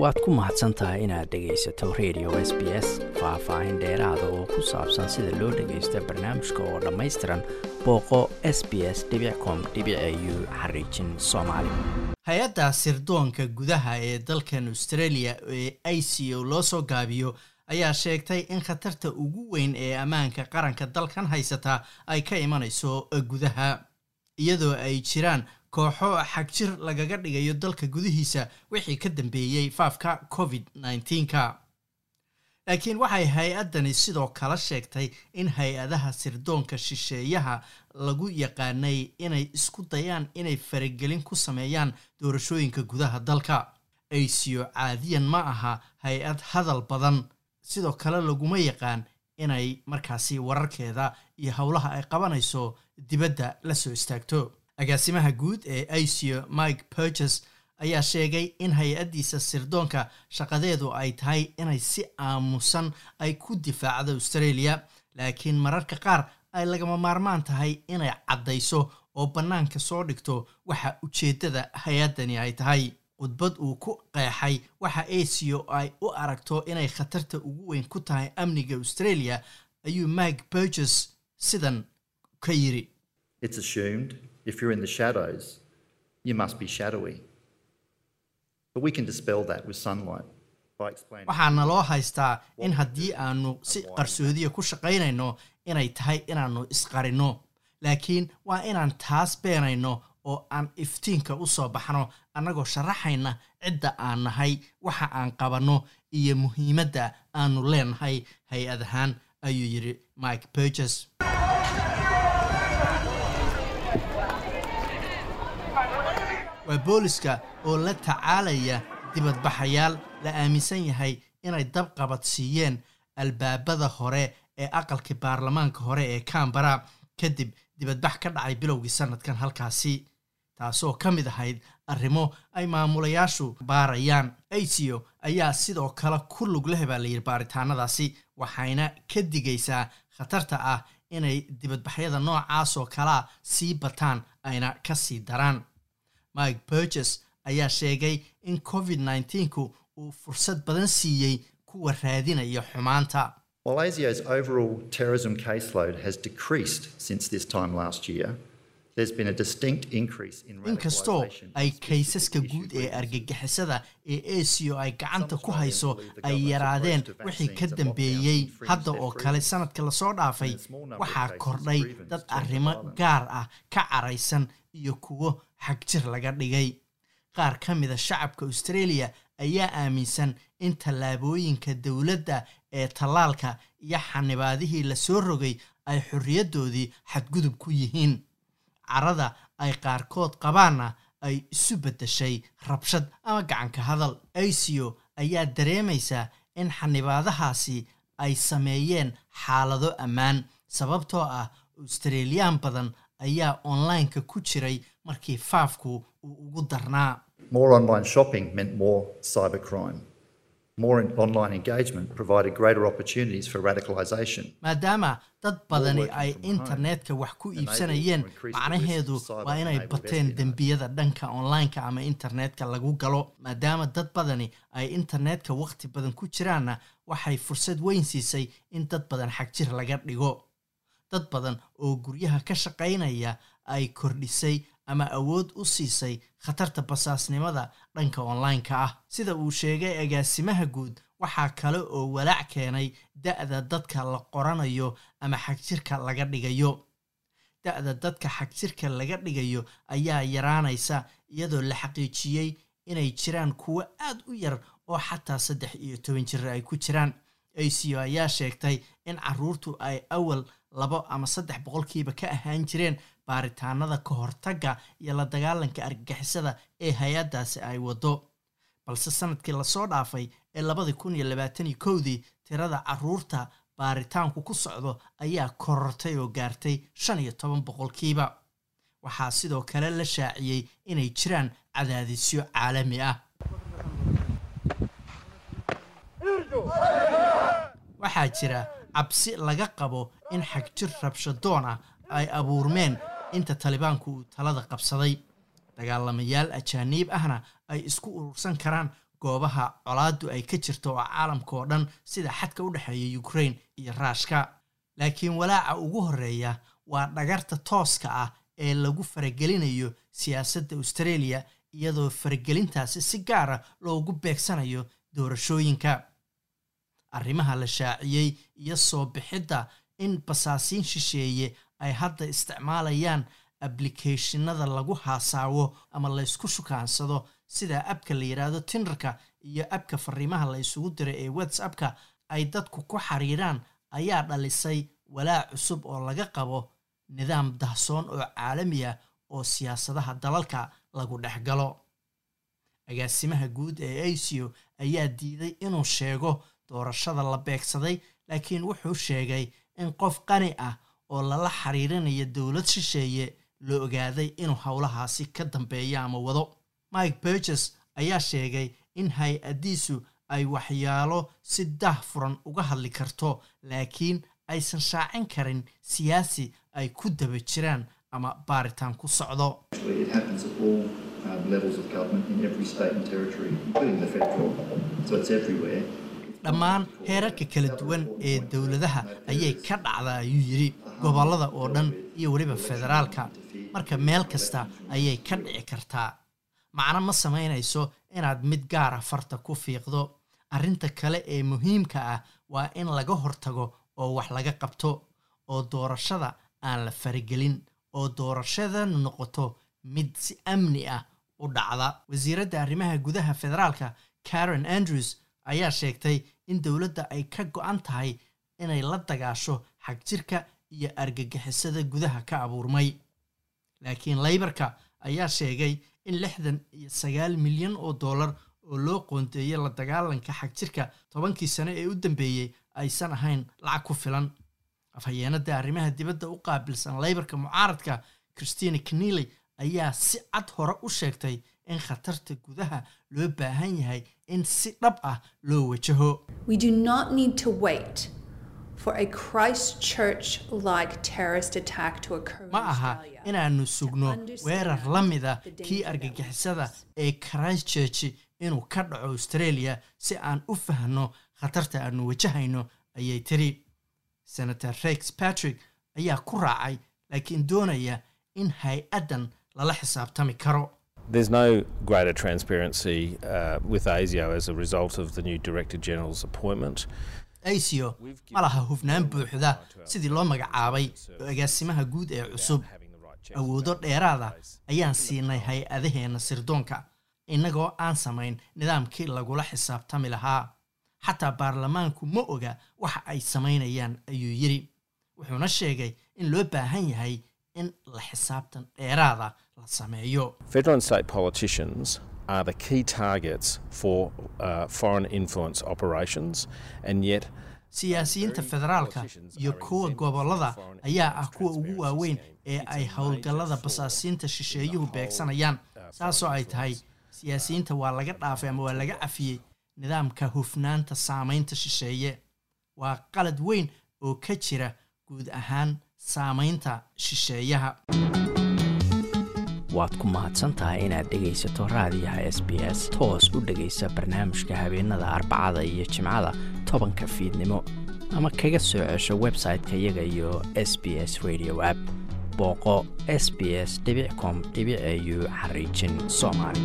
waad ku mahadsan tahay inaad dhegaysato radio s b s faah-faahin dheeraada oo ku saabsan sida loo dhagaysto barnaamijka oo dhammaystiran booqo s b s com u xariijin soomaali. Hay'adda sirdoonka gudaha ee dalkan australia ee i c o loo soo gaabiyo ayaa sheegtay in khatarta ugu weyn ee ammaanka qaranka dalkan haysata ay ka imanayso gudaha iyadoo ay jiraan kooxo xagjir lagaga dhigayo dalka gudihiisa wixii ka dambeeyey faafka covid nneteen-ka laakiin waxay hay'addani sidoo kale sheegtay in hay'adaha sirdoonka shisheeyaha lagu yaqaanay inay isku dayaan inay faragelin ku sameeyaan doorashooyinka gudaha dalka. Aysiyo caadiyan ma aha hay'ad hadal badan sidoo kale laguma yaqaan inay markaasi wararkeeda iyo howlaha ay qabanayso dibadda la soo istaagto agaasimaha guud ee ico mike purges ayaa sheegay in hay'addiisa sirdoonka shaqadeedu ay tahay inay si aamusan ay ku difaacdo australia laakiin mararka qaar ay lagama maarmaan tahay inay caddayso oo bannaanka soo dhigto waxa ujeeddada hay'addani ay tahay. Khudbad uu ku qeexay waxa aco ay u aragto inay khatarta ugu weyn ku tahay amniga australia ayuu mike burges sidan ka yiri if you're in the shadows, you must be shadowy. But we can dispel that with sunlight. waxaana loo haystaa in haddii aanu si qarsoodiya ku shaqaynayno inay tahay inaannu isqarino laakiin waa inaan taas beenayno oo aan iftiinka u soo baxno annagoo sharaxayna cidda aan nahay waxa aan qabanno iyo muhiimadda aanu leenahay hay'ad ahaan ayuu yidhi mike burges waa booliska oo la tacaalaya dibadbaxayaal la aaminsan yahay inay dabqabad siiyeen albaabada hore ee aqalkii baarlamaanka hore ee cambara kadib dibadbax ka dhacay bilowgii sanadkan halkaasi. Taasoo ka mid ahayd arrimo ay maamulayaashu baarayaan. Aco ayaa sidoo kale ku lug leh baa layidhi baaritaanadaasi waxayna ka digaysaa khatarta ah inay dibadbaxyada noocaas oo kalea sii bataan ayna ka sii daraan mike burges ayaa sheegay in covid nneteen-ku uu fursad badan siiyey kuwa raadinaya xumaanta. While ASIO's overall terrorism caseload has decreased since this time last year, there's been a distinct increase in inkastoo ay kaysaska guud ee argagixisada ee aco ay gacanta ku hayso ay yaraadeen wixii ka dambeeyey hadda oo kale sanadka la soo dhaafay waxaa kordhay dad arrimo gaar ah ka caraysan iyo kuwo xagjir laga dhigay. Qaar ka mida shacabka australia ayaa aaminsan in tallaabooyinka dowladda ee tallaalka iyo xanibaadihii la soo rogay ay xorriyaddoodii xadgudub ku yihiin. Carada ay qaarkood qabaanna ay isu beddeshay rabshad ama gacanka hadal. Aco ayaa dareemaysaa in xanibaadahaasi ay sameeyeen xaalado ammaan sababtoo ah australiyaan badan ayaa onlineka ku jiray markii faafku uu ugu darnaa More online shopping meant more cybercrime. More online engagement provided greater opportunities for radicalisation. maadaama dad badani ay internetka wax ku iibsanayeen macnaheedu waa inay bateen dembiyada dhanka onlineka ama internetka lagu galo maadaama dad badani ay internetka waqti badan ku jiraanna waxay fursad weyn siisay in dad badan xagjir laga dhigo dad badan oo guryaha ka shaqaynaya ay kordhisay ama awood u siisay khatarta basaasnimada dhanka online-ka ah. Sida uu sheegay agaasimaha guud waxaa kale oo walaac keenay da-da dadka la qoranayo ama xagjirka laga dhigayo. Da-da dadka xagjirka laga dhigayo ayaa yaraanaysa iyadoo la xaqiijiyey inay jiraan kuwo aad u yar oo xataa saddex iyo toban jir ay ku jiraan. Aco ayaa sheegtay in caruurtu ay awal labo ama saddex boqolkiiba ka ahaan jireen baaritaanada ka hortagga iyo la dagaalanka argagixisada ee hay'addaasi ay waddo. Balse sannadkii la soo dhaafay ee labadii kun iyo labaataniyo kowdii tirada carruurta baaritaanku ku socdo ayaa korortay oo gaartay shan iyo toban boqolkiiba. Waxaa sidoo kale la shaaciyey inay jiraan cadaadisyo caalami ah. Waxaa jira cabsi laga qabo in xagjir rabshadoon ah ay abuurmeen. Inta talibaanku uu talada qabsaday dagaalamayaal ajaaniib ahna ay isku urursan karaan goobaha colaaddu ay ka jirto oo caalamka oo dhan sida xadka u dhexeeya ukraine iyo raashka laakiin walaaca ugu horreeya waa dhagarta tooska ah ee lagu faragelinayo siyaasadda australia iyadoo faragelintaasi si gaara loogu beegsanayo doorashooyinka arrimaha la shaaciyey iyo soo bixidda in basaasiin shisheeye ay hadda isticmaalayaan ablicathonada lagu haasaawo ama laysku shukaansado sida abka la yidhaahdo tinderka iyo abka fariimaha la isugu diray ee whatsappka ay dadku ku xiriiraan ayaa dhalisay walaac cusub oo laga qabo nidaam dahsoon oo caalami ah oo siyaasadaha dalalka lagu dhex galo. Agaasimaha guud ee acio ayaa diiday inuu sheego doorashada la beegsaday laakiin wuxuu sheegay in qof qani ah oo lala xiriirinayo dowlad shisheeye la ogaaday inuu howlahaasi ka dambeeyo ama wado. Mike burges ayaa sheegay in hay'addiisu ay waxyaalo si dah furan uga hadli karto laakiin aysan shaacin karin siyaasi ay ku daba jiraan ama baaritaan ku socdo dhammaan heerarka kala duwan ee dowladaha ayay ka dhacdaa ayuu yidhi gobollada oo dhan iyo weliba federaalka. Marka meel kasta ayay ka dhici kartaa. Macno ma samaynayso inaad mid gaara farta ku fiiqdo. Arrinta kale ee muhiimka ah waa in laga hortago oo wax laga qabto oo doorashada aan la faragelin oo doorashadanu noqoto mid si amni ah u dhacda. Wasiiradda arrimaha gudaha federaalka karen andrews ayaa sheegtay in dowladda ay ka go-an tahay inay la dagaasho xagjirka iyo argagixisada gudaha ka abuurmay. Laakiin laybarka ayaa sheegay in lixdan iyo sagaal milyan oo dollar oo loo qoondeeyay la dagaalanka xagjirka tobankii sane ee u dambeeyey aysan ahayn lacag ku filan. Afhayeenada arrimaha dibadda u qaabilsan laybarka mucaaradka christina knely ayaa si cad hore u sheegtay in khatarta gudaha loo baahan yahay in si dhab ah loo wajaho. Ma aha inaannu sugno weerar la mida kii argagixisada ee christchurch inuu ka dhaco australia si aan u fahno khatarta aannu wajahayno ayay tiri. Senator rex patrick ayaa ku raacay laakiin doonaya in hay'addan lala xisaabtami karo There's no greater transparency uh, with ASIO as a result of the new Director General's appointment. acio ma hufnaan buuxda sidii loo magacaabay agaasimaha guud ee cusub. Awoodo dheeraada ayaan siinay hay'adaheenna sirdoonka innagoo aan samayn nidaamkii lagula xisaabtami lahaa. Xataa baarlamaanku ma oga waxa ay samaynayaan ayuu yidhi. Wuxuuna sheegay in loo baahan yahay in la xisaabtan dheeraada la sameeyo. Federal and state politicians are the key targets for uh, foreign influence operations, and yet siyaasiyiinta federaalka iyo kuwa gobollada ayaa ah kuwa ugu waaweyn ee ay howlgallada basaasiinta shisheeyuhu beegsanayaan saasoo ay tahay siyaasiyiinta waa laga dhaafay ama waa laga cafiyey nidaamka hufnaanta saamaynta shisheeye. Waa qalad weyn oo ka jira guud ahaan saamaynta shisheeyaha. Waad ku mahadsantahay inaad dhegaysato raadiyaha s b s toos u dhegaysa barnaamijka habeenada arbacada iyo jimcada tobanka fiidnimo. Ama kaga soo cesho website-ka iyaga iyo s b s radio app. Booqo s b s com au xariijin soomaali